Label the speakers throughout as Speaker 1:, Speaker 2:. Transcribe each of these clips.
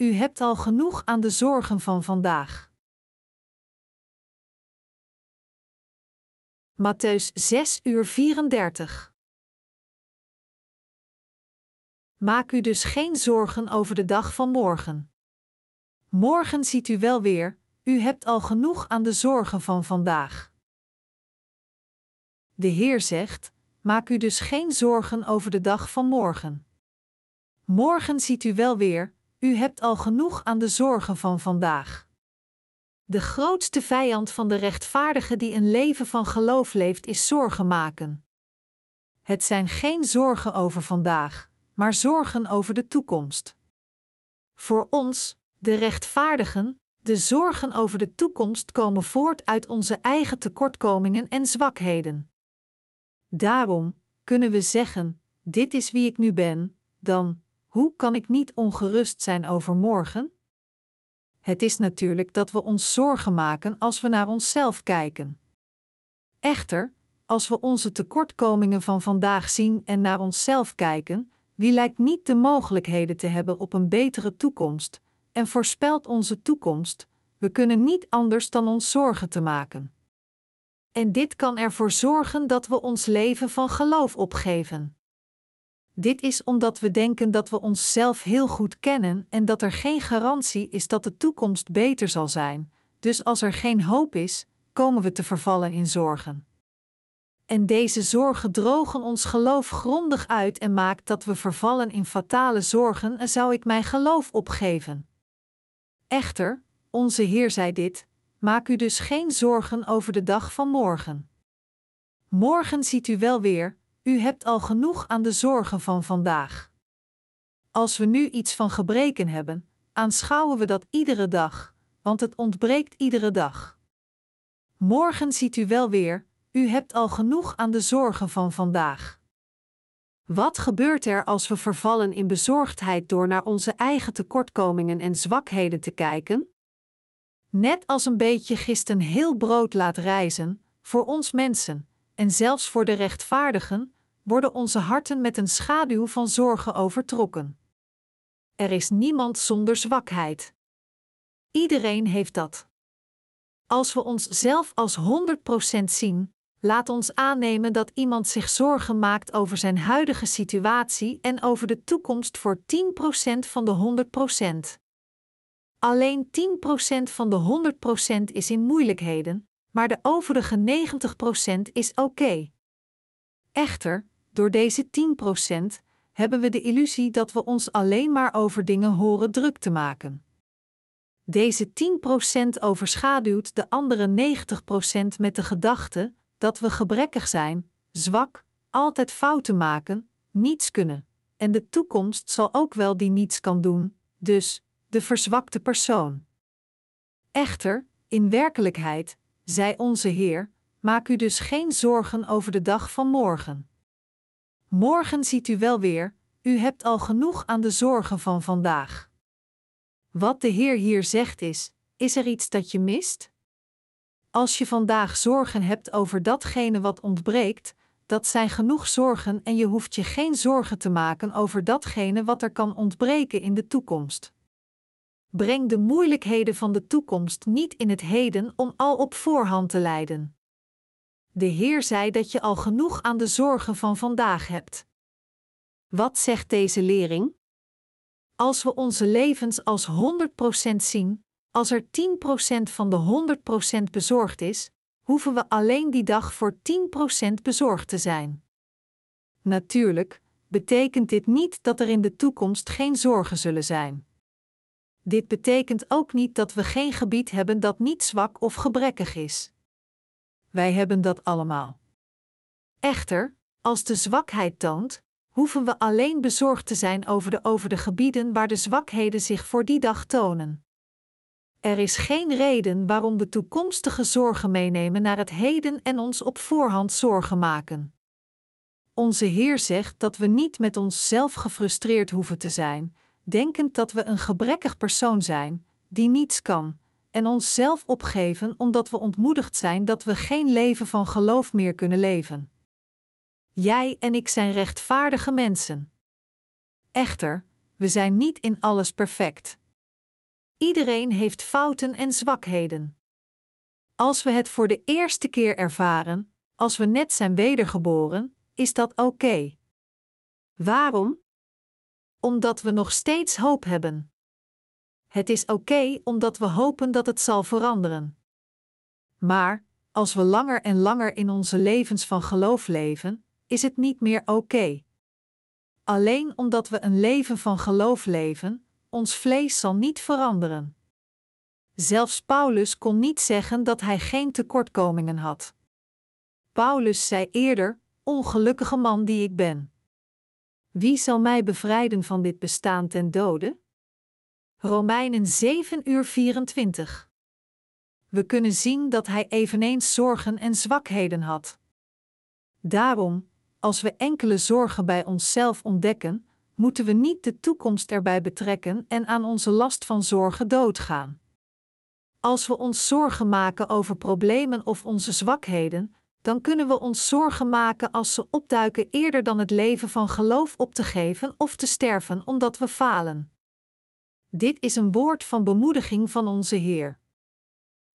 Speaker 1: u hebt al genoeg aan de zorgen van vandaag. Matthäus 6 uur 34 Maak u dus geen zorgen over de dag van morgen. Morgen ziet u wel weer, u hebt al genoeg aan de zorgen van vandaag. De Heer zegt: Maak u dus geen zorgen over de dag van morgen. Morgen ziet u wel weer, u hebt al genoeg aan de zorgen van vandaag. De grootste vijand van de rechtvaardige die een leven van geloof leeft, is zorgen maken. Het zijn geen zorgen over vandaag, maar zorgen over de toekomst. Voor ons, de rechtvaardigen, de zorgen over de toekomst komen voort uit onze eigen tekortkomingen en zwakheden. Daarom kunnen we zeggen: Dit is wie ik nu ben, dan, hoe kan ik niet ongerust zijn over morgen? Het is natuurlijk dat we ons zorgen maken als we naar onszelf kijken. Echter, als we onze tekortkomingen van vandaag zien en naar onszelf kijken, wie lijkt niet de mogelijkheden te hebben op een betere toekomst en voorspelt onze toekomst, we kunnen niet anders dan ons zorgen te maken. En dit kan ervoor zorgen dat we ons leven van geloof opgeven. Dit is omdat we denken dat we onszelf heel goed kennen en dat er geen garantie is dat de toekomst beter zal zijn. Dus als er geen hoop is, komen we te vervallen in zorgen. En deze zorgen drogen ons geloof grondig uit en maakt dat we vervallen in fatale zorgen en zou ik mijn geloof opgeven. Echter, onze Heer zei dit: Maak u dus geen zorgen over de dag van morgen. Morgen ziet u wel weer, u hebt al genoeg aan de zorgen van vandaag. Als we nu iets van gebreken hebben, aanschouwen we dat iedere dag, want het ontbreekt iedere dag. Morgen ziet u wel weer, u hebt al genoeg aan de zorgen van vandaag. Wat gebeurt er als we vervallen in bezorgdheid door naar onze eigen tekortkomingen en zwakheden te kijken? Net als een beetje gist een heel brood laat rijzen, voor ons mensen, en zelfs voor de rechtvaardigen, worden onze harten met een schaduw van zorgen overtrokken. Er is niemand zonder zwakheid. Iedereen heeft dat. Als we onszelf als 100% zien, laat ons aannemen dat iemand zich zorgen maakt over zijn huidige situatie en over de toekomst voor 10% van de 100%. Alleen 10% van de 100% is in moeilijkheden, maar de overige 90% is oké. Echter, door deze 10% hebben we de illusie dat we ons alleen maar over dingen horen druk te maken. Deze 10% overschaduwt de andere 90% met de gedachte dat we gebrekkig zijn, zwak, altijd fouten maken, niets kunnen. En de toekomst zal ook wel die niets kan doen, dus de verzwakte persoon. Echter, in werkelijkheid, zei onze Heer, maak u dus geen zorgen over de dag van morgen. Morgen ziet u wel weer, u hebt al genoeg aan de zorgen van vandaag. Wat de Heer hier zegt is: is er iets dat je mist? Als je vandaag zorgen hebt over datgene wat ontbreekt, dat zijn genoeg zorgen en je hoeft je geen zorgen te maken over datgene wat er kan ontbreken in de toekomst. Breng de moeilijkheden van de toekomst niet in het heden om al op voorhand te lijden. De Heer zei dat je al genoeg aan de zorgen van vandaag hebt. Wat zegt deze lering? Als we onze levens als 100% zien, als er 10% van de 100% bezorgd is, hoeven we alleen die dag voor 10% bezorgd te zijn. Natuurlijk betekent dit niet dat er in de toekomst geen zorgen zullen zijn. Dit betekent ook niet dat we geen gebied hebben dat niet zwak of gebrekkig is. Wij hebben dat allemaal. Echter, als de zwakheid toont, hoeven we alleen bezorgd te zijn over de, over de gebieden waar de zwakheden zich voor die dag tonen. Er is geen reden waarom we toekomstige zorgen meenemen naar het heden en ons op voorhand zorgen maken. Onze Heer zegt dat we niet met onszelf gefrustreerd hoeven te zijn, denkend dat we een gebrekkig persoon zijn, die niets kan, en onszelf opgeven omdat we ontmoedigd zijn dat we geen leven van geloof meer kunnen leven. Jij en ik zijn rechtvaardige mensen. Echter, we zijn niet in alles perfect. Iedereen heeft fouten en zwakheden. Als we het voor de eerste keer ervaren, als we net zijn wedergeboren, is dat oké. Waarom? Omdat we nog steeds hoop hebben. Het is oké omdat we hopen dat het zal veranderen. Maar, als we langer en langer in onze levens van geloof leven, is het niet meer oké. Alleen omdat we een leven van geloof leven, ons vlees zal niet veranderen. Zelfs Paulus kon niet zeggen dat hij geen tekortkomingen had. Paulus zei eerder: Ongelukkige man die ik ben. Wie zal mij bevrijden van dit bestaan ten dode? Romeinen 7 uur 24. We kunnen zien dat hij eveneens zorgen en zwakheden had. Daarom, als we enkele zorgen bij onszelf ontdekken, moeten we niet de toekomst erbij betrekken en aan onze last van zorgen doodgaan. Als we ons zorgen maken over problemen of onze zwakheden, dan kunnen we ons zorgen maken als ze opduiken eerder dan het leven van geloof op te geven of te sterven omdat we falen. Dit is een woord van bemoediging van onze Heer.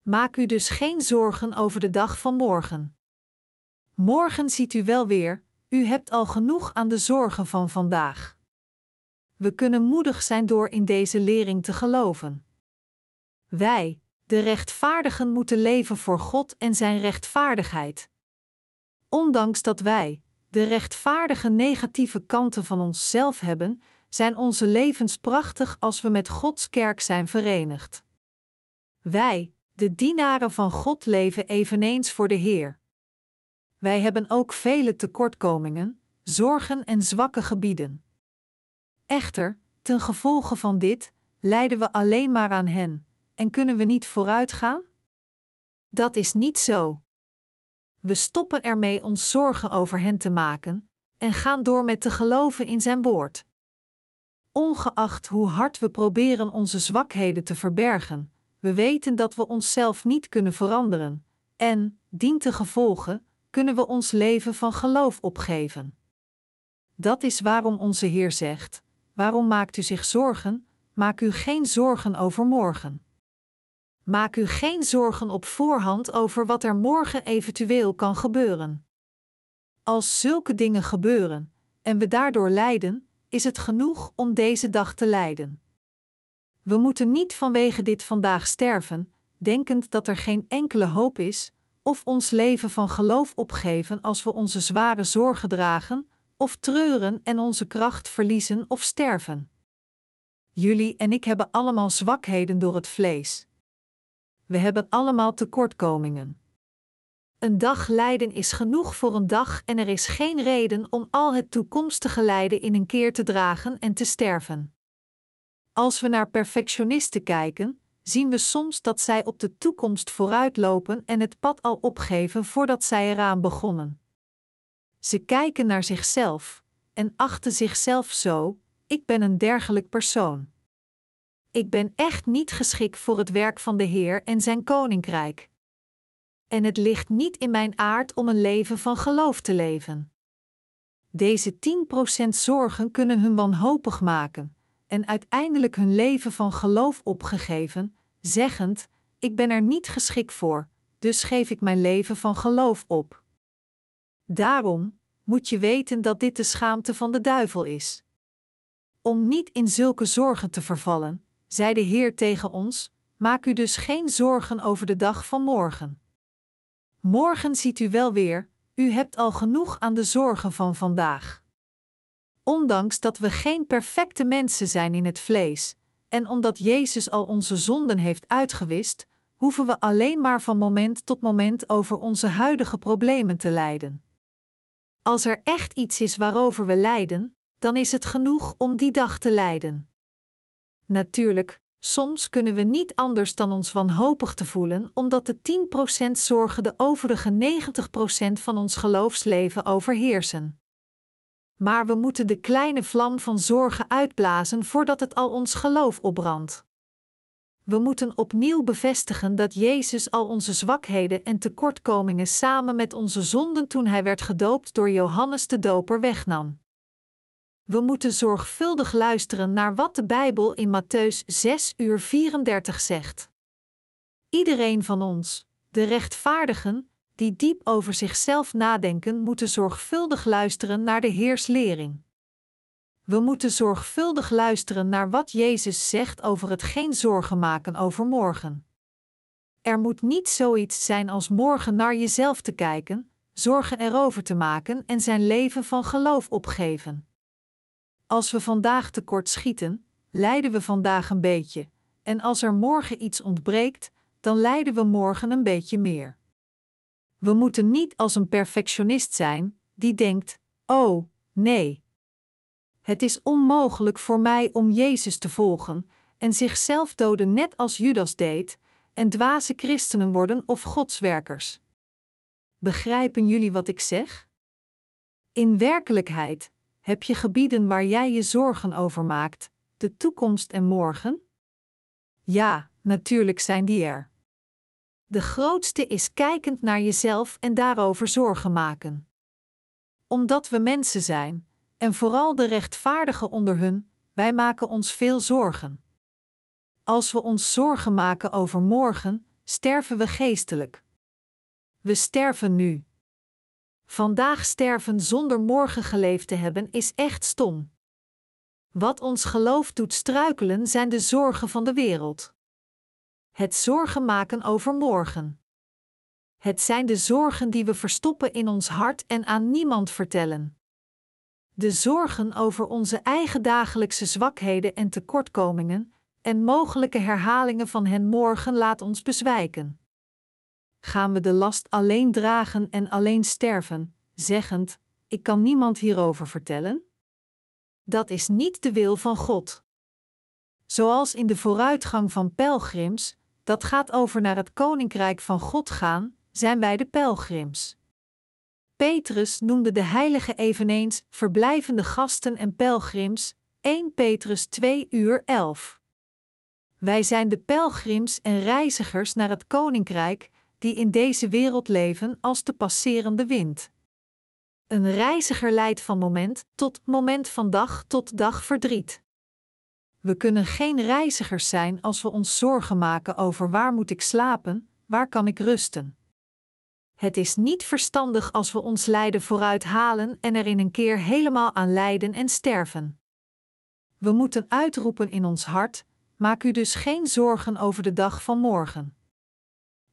Speaker 1: Maak u dus geen zorgen over de dag van morgen. Morgen ziet u wel weer, u hebt al genoeg aan de zorgen van vandaag. We kunnen moedig zijn door in deze lering te geloven. Wij, de rechtvaardigen, moeten leven voor God en Zijn rechtvaardigheid. Ondanks dat wij, de rechtvaardige negatieve kanten van onszelf hebben, zijn onze levens prachtig als we met Gods kerk zijn verenigd. Wij, de dienaren van God, leven eveneens voor de Heer. Wij hebben ook vele tekortkomingen, zorgen en zwakke gebieden. Echter, ten gevolge van dit, lijden we alleen maar aan hen, en kunnen we niet vooruitgaan? Dat is niet zo. We stoppen ermee ons zorgen over hen te maken, en gaan door met te geloven in Zijn woord. Ongeacht hoe hard we proberen onze zwakheden te verbergen, we weten dat we onszelf niet kunnen veranderen, en, dien te gevolgen, kunnen we ons leven van geloof opgeven. Dat is waarom onze Heer zegt: Waarom maakt u zich zorgen? Maak u geen zorgen over morgen. Maak u geen zorgen op voorhand over wat er morgen eventueel kan gebeuren. Als zulke dingen gebeuren en we daardoor lijden, is het genoeg om deze dag te lijden. We moeten niet vanwege dit vandaag sterven, denkend dat er geen enkele hoop is, of ons leven van geloof opgeven als we onze zware zorgen dragen, of treuren en onze kracht verliezen of sterven. Jullie en ik hebben allemaal zwakheden door het vlees. We hebben allemaal tekortkomingen. Een dag lijden is genoeg voor een dag en er is geen reden om al het toekomstige lijden in een keer te dragen en te sterven. Als we naar perfectionisten kijken, zien we soms dat zij op de toekomst vooruitlopen en het pad al opgeven voordat zij eraan begonnen. Ze kijken naar zichzelf en achten zichzelf zo: ik ben een dergelijk persoon. Ik ben echt niet geschikt voor het werk van de Heer en zijn koninkrijk. En het ligt niet in mijn aard om een leven van geloof te leven. Deze 10% zorgen kunnen hun wanhopig maken en uiteindelijk hun leven van geloof opgegeven, zeggend: Ik ben er niet geschikt voor, dus geef ik mijn leven van geloof op. Daarom moet je weten dat dit de schaamte van de duivel is. Om niet in zulke zorgen te vervallen, zei de Heer tegen ons: Maak u dus geen zorgen over de dag van morgen. Morgen ziet u wel weer, u hebt al genoeg aan de zorgen van vandaag. Ondanks dat we geen perfecte mensen zijn in het vlees, en omdat Jezus al onze zonden heeft uitgewist, hoeven we alleen maar van moment tot moment over onze huidige problemen te lijden. Als er echt iets is waarover we lijden, dan is het genoeg om die dag te lijden. Natuurlijk, soms kunnen we niet anders dan ons wanhopig te voelen, omdat de 10% zorgen de overige 90% van ons geloofsleven overheersen. Maar we moeten de kleine vlam van zorgen uitblazen voordat het al ons geloof opbrandt. We moeten opnieuw bevestigen dat Jezus al onze zwakheden en tekortkomingen samen met onze zonden toen hij werd gedoopt door Johannes de Doper wegnam. We moeten zorgvuldig luisteren naar wat de Bijbel in Matthäus 6 uur 34 zegt. Iedereen van ons, de rechtvaardigen, die diep over zichzelf nadenken, moeten zorgvuldig luisteren naar de Heers lering. We moeten zorgvuldig luisteren naar wat Jezus zegt over het geen zorgen maken over morgen. Er moet niet zoiets zijn als morgen naar jezelf te kijken, zorgen erover te maken en zijn leven van geloof opgeven. Als we vandaag tekort schieten, lijden we vandaag een beetje, en als er morgen iets ontbreekt, dan lijden we morgen een beetje meer. We moeten niet als een perfectionist zijn die denkt: Oh, nee. Het is onmogelijk voor mij om Jezus te volgen en zichzelf doden net als Judas deed, en dwaze christenen worden of godswerkers. Begrijpen jullie wat ik zeg? In werkelijkheid heb je gebieden waar jij je zorgen over maakt, de toekomst en morgen? Ja, natuurlijk zijn die er. De grootste is kijkend naar jezelf en daarover zorgen maken. Omdat we mensen zijn, en vooral de rechtvaardigen onder hun, wij maken ons veel zorgen. Als we ons zorgen maken over morgen, sterven we geestelijk. We sterven nu. Vandaag sterven zonder morgen geleefd te hebben is echt stom. Wat ons geloof doet struikelen zijn de zorgen van de wereld. Het zorgen maken over morgen. Het zijn de zorgen die we verstoppen in ons hart en aan niemand vertellen. De zorgen over onze eigen dagelijkse zwakheden en tekortkomingen en mogelijke herhalingen van hen morgen laat ons bezwijken. Gaan we de last alleen dragen en alleen sterven, zeggend: Ik kan niemand hierover vertellen? Dat is niet de wil van God. Zoals in de vooruitgang van pelgrims, dat gaat over naar het koninkrijk van God gaan, zijn wij de pelgrims. Petrus noemde de heiligen eveneens verblijvende gasten en pelgrims, 1 Petrus 2 uur 11. Wij zijn de pelgrims en reizigers naar het koninkrijk, die in deze wereld leven als de passerende wind. Een reiziger leidt van moment tot moment van dag tot dag verdriet. We kunnen geen reizigers zijn als we ons zorgen maken over waar moet ik slapen, waar kan ik rusten. Het is niet verstandig als we ons lijden vooruit halen en er in een keer helemaal aan lijden en sterven. We moeten uitroepen in ons hart: maak u dus geen zorgen over de dag van morgen.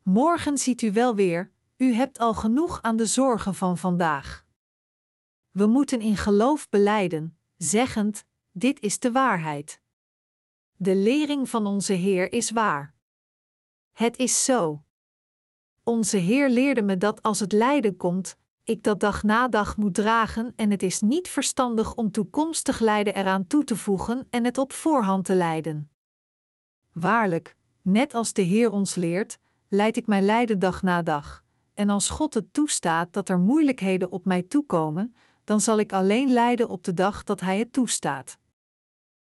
Speaker 1: Morgen ziet u wel weer, u hebt al genoeg aan de zorgen van vandaag. We moeten in geloof beleiden, zeggend: dit is de waarheid. De lering van onze Heer is waar. Het is zo. Onze Heer leerde me dat als het lijden komt, ik dat dag na dag moet dragen en het is niet verstandig om toekomstig lijden eraan toe te voegen en het op voorhand te lijden. Waarlijk, net als de Heer ons leert, leid ik mijn lijden dag na dag, en als God het toestaat dat er moeilijkheden op mij toekomen, dan zal ik alleen lijden op de dag dat Hij het toestaat.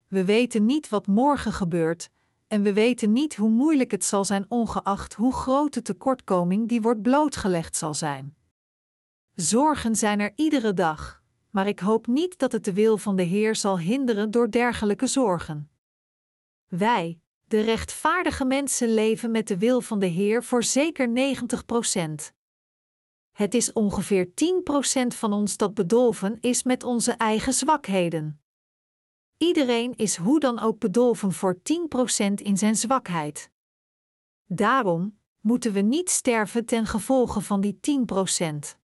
Speaker 1: We weten niet wat morgen gebeurt, en we weten niet hoe moeilijk het zal zijn, ongeacht hoe groot de tekortkoming die wordt blootgelegd zal zijn. Zorgen zijn er iedere dag, maar ik hoop niet dat het de wil van de Heer zal hinderen door dergelijke zorgen. Wij, de rechtvaardige mensen, leven met de wil van de Heer voor zeker 90 procent. Het is ongeveer 10 procent van ons dat bedolven is met onze eigen zwakheden. Iedereen is hoe dan ook bedolven voor 10% in zijn zwakheid. Daarom moeten we niet sterven ten gevolge van die 10%.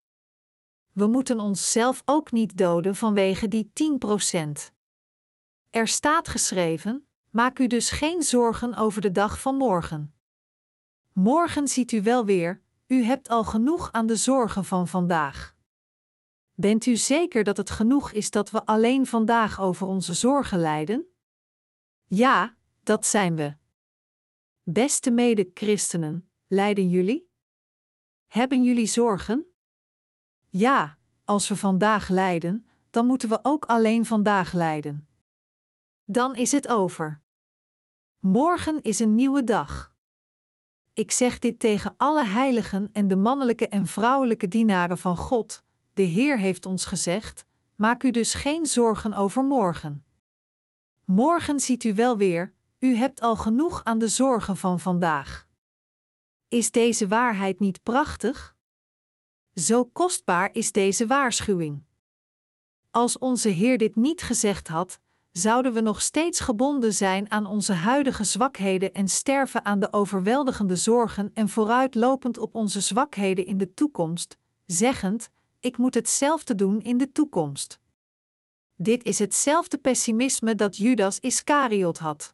Speaker 1: We moeten onszelf ook niet doden vanwege die 10%. Er staat geschreven: maak u dus geen zorgen over de dag van morgen. Morgen ziet u wel weer, u hebt al genoeg aan de zorgen van vandaag. Bent u zeker dat het genoeg is dat we alleen vandaag over onze zorgen lijden? Ja, dat zijn we. Beste mede-christenen, lijden jullie? Hebben jullie zorgen? Ja, als we vandaag lijden, dan moeten we ook alleen vandaag lijden. Dan is het over. Morgen is een nieuwe dag. Ik zeg dit tegen alle heiligen en de mannelijke en vrouwelijke dienaren van God, de Heer heeft ons gezegd: maak u dus geen zorgen over morgen. Morgen ziet u wel weer, u hebt al genoeg aan de zorgen van vandaag. Is deze waarheid niet prachtig? Zo kostbaar is deze waarschuwing. Als onze Heer dit niet gezegd had, zouden we nog steeds gebonden zijn aan onze huidige zwakheden en sterven aan de overweldigende zorgen en vooruitlopend op onze zwakheden in de toekomst, zeggend: Ik moet hetzelfde doen in de toekomst. Dit is hetzelfde pessimisme dat Judas Iscariot had.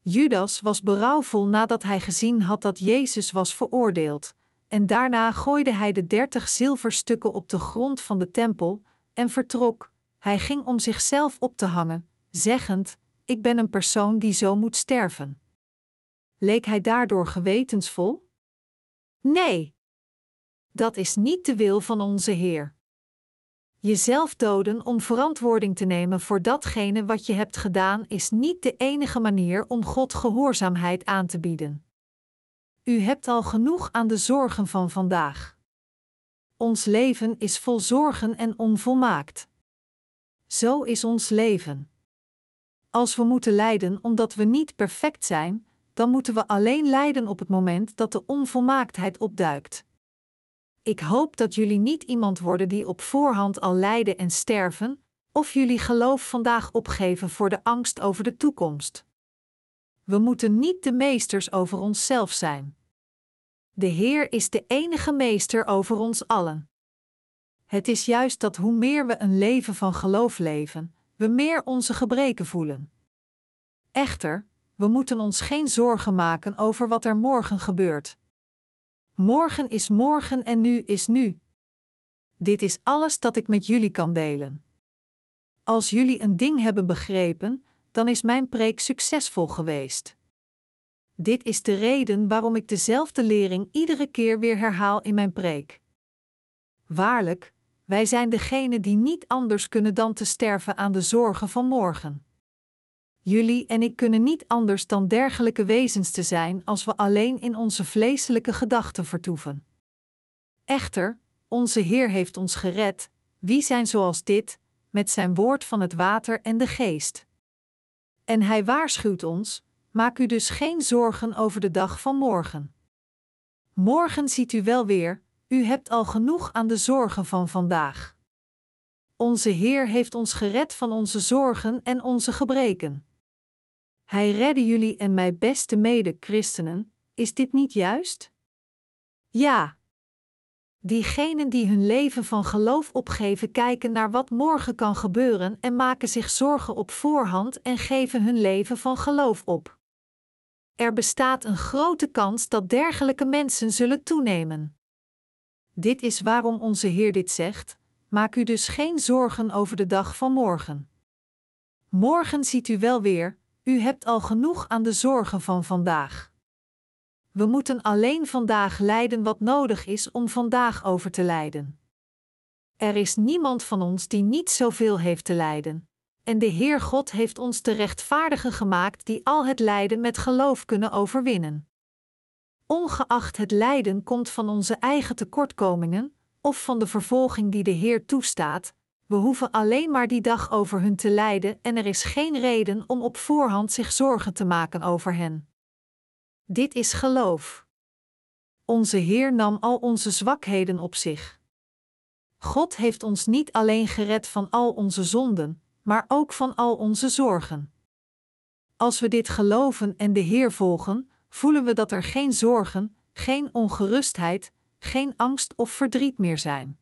Speaker 1: Judas was berouwvol nadat hij gezien had dat Jezus was veroordeeld, en daarna gooide hij de dertig zilverstukken op de grond van de tempel en vertrok. Hij ging om zichzelf op te hangen, zeggend: Ik ben een persoon die zo moet sterven. Leek hij daardoor gewetensvol? Nee. Dat is niet de wil van onze Heer. Jezelf doden om verantwoording te nemen voor datgene wat je hebt gedaan is niet de enige manier om God gehoorzaamheid aan te bieden. U hebt al genoeg aan de zorgen van vandaag. Ons leven is vol zorgen en onvolmaakt. Zo is ons leven. Als we moeten lijden omdat we niet perfect zijn, dan moeten we alleen lijden op het moment dat de onvolmaaktheid opduikt. Ik hoop dat jullie niet iemand worden die op voorhand al lijden en sterven, of jullie geloof vandaag opgeven voor de angst over de toekomst. We moeten niet de meesters over onszelf zijn. De Heer is de enige meester over ons allen. Het is juist dat hoe meer we een leven van geloof leven, we meer onze gebreken voelen. Echter, we moeten ons geen zorgen maken over wat er morgen gebeurt. Morgen is morgen en nu is nu. Dit is alles dat ik met jullie kan delen. Als jullie een ding hebben begrepen, dan is mijn preek succesvol geweest. Dit is de reden waarom ik dezelfde lering iedere keer weer herhaal in mijn preek. Waarlijk, wij zijn degene die niet anders kunnen dan te sterven aan de zorgen van morgen. Jullie en ik kunnen niet anders dan dergelijke wezens te zijn als we alleen in onze vleeselijke gedachten vertoeven. Echter, onze Heer heeft ons gered, wie zijn zoals dit, met zijn woord van het water en de geest. En hij waarschuwt ons: maak u dus geen zorgen over de dag van morgen. Morgen ziet u wel weer, u hebt al genoeg aan de zorgen van vandaag. Onze Heer heeft ons gered van onze zorgen en onze gebreken. Hij redde jullie en mij beste mede-christenen, is dit niet juist? Ja. Diegenen die hun leven van geloof opgeven, kijken naar wat morgen kan gebeuren en maken zich zorgen op voorhand en geven hun leven van geloof op. Er bestaat een grote kans dat dergelijke mensen zullen toenemen. Dit is waarom onze Heer dit zegt: maak u dus geen zorgen over de dag van morgen. Morgen ziet u wel weer, u hebt al genoeg aan de zorgen van vandaag. We moeten alleen vandaag lijden wat nodig is om vandaag over te lijden. Er is niemand van ons die niet zoveel heeft te lijden, en de Heer God heeft ons de rechtvaardigen gemaakt die al het lijden met geloof kunnen overwinnen. Ongeacht het lijden komt van onze eigen tekortkomingen of van de vervolging die de Heer toestaat, we hoeven alleen maar die dag over hun te lijden en er is geen reden om op voorhand zich zorgen te maken over hen. Dit is geloof. Onze Heer nam al onze zwakheden op zich. God heeft ons niet alleen gered van al onze zonden, maar ook van al onze zorgen. Als we dit geloven en de Heer volgen, voelen we dat er geen zorgen, geen ongerustheid, geen angst of verdriet meer zijn.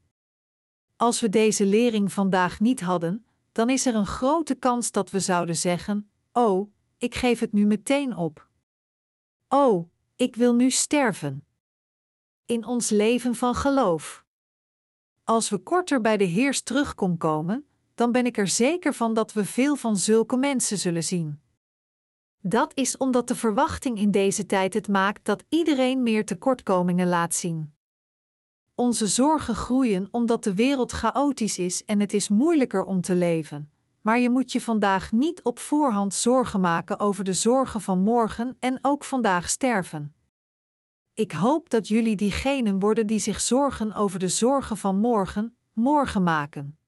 Speaker 1: Als we deze lering vandaag niet hadden, dan is er een grote kans dat we zouden zeggen: Oh, ik geef het nu meteen op. Oh, ik wil nu sterven. In ons leven van geloof. Als we korter bij de Heers terug komen, dan ben ik er zeker van dat we veel van zulke mensen zullen zien. Dat is omdat de verwachting in deze tijd het maakt dat iedereen meer tekortkomingen laat zien. Onze zorgen groeien omdat de wereld chaotisch is en het is moeilijker om te leven. Maar je moet je vandaag niet op voorhand zorgen maken over de zorgen van morgen en ook vandaag sterven. Ik hoop dat jullie diegenen worden die zich zorgen over de zorgen van morgen, morgen maken.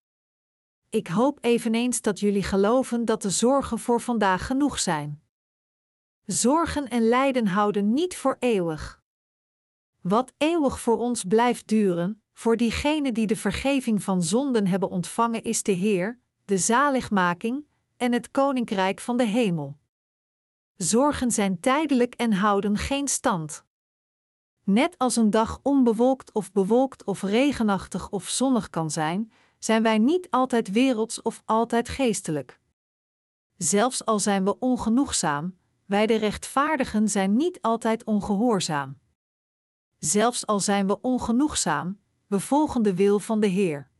Speaker 1: ik hoop eveneens dat jullie geloven dat de zorgen voor vandaag genoeg zijn. Zorgen en lijden houden niet voor eeuwig. Wat eeuwig voor ons blijft duren, voor diegenen die de vergeving van zonden hebben ontvangen, is de Heer, de zaligmaking en het koninkrijk van de hemel. Zorgen zijn tijdelijk en houden geen stand. Net als een dag onbewolkt of bewolkt of regenachtig of zonnig kan zijn, zijn wij niet altijd werelds of altijd geestelijk. Zelfs al zijn we ongenoegzaam, wij de rechtvaardigen zijn niet altijd ongehoorzaam. Zelfs al zijn we ongenoegzaam, we volgen de wil van de Heer.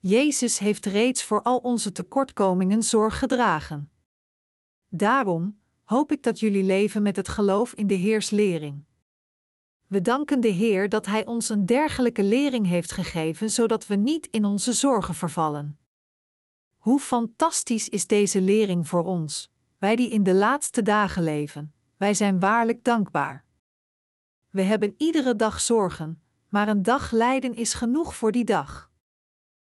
Speaker 1: Jezus heeft reeds voor al onze tekortkomingen zorg gedragen. Daarom hoop ik dat jullie leven met het geloof in de Heers lering. We danken de Heer dat Hij ons een dergelijke lering heeft gegeven, zodat we niet in onze zorgen vervallen. Hoe fantastisch is deze lering voor ons, wij die in de laatste dagen leven, wij zijn waarlijk dankbaar. We hebben iedere dag zorgen, maar een dag lijden is genoeg voor die dag.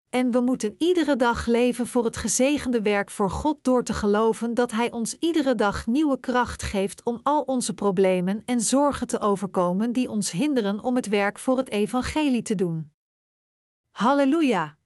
Speaker 1: En we moeten iedere dag leven voor het gezegende werk voor God door te geloven dat Hij ons iedere dag nieuwe kracht geeft om al onze problemen en zorgen te overkomen die ons hinderen om het werk voor het Evangelie te doen. Halleluja!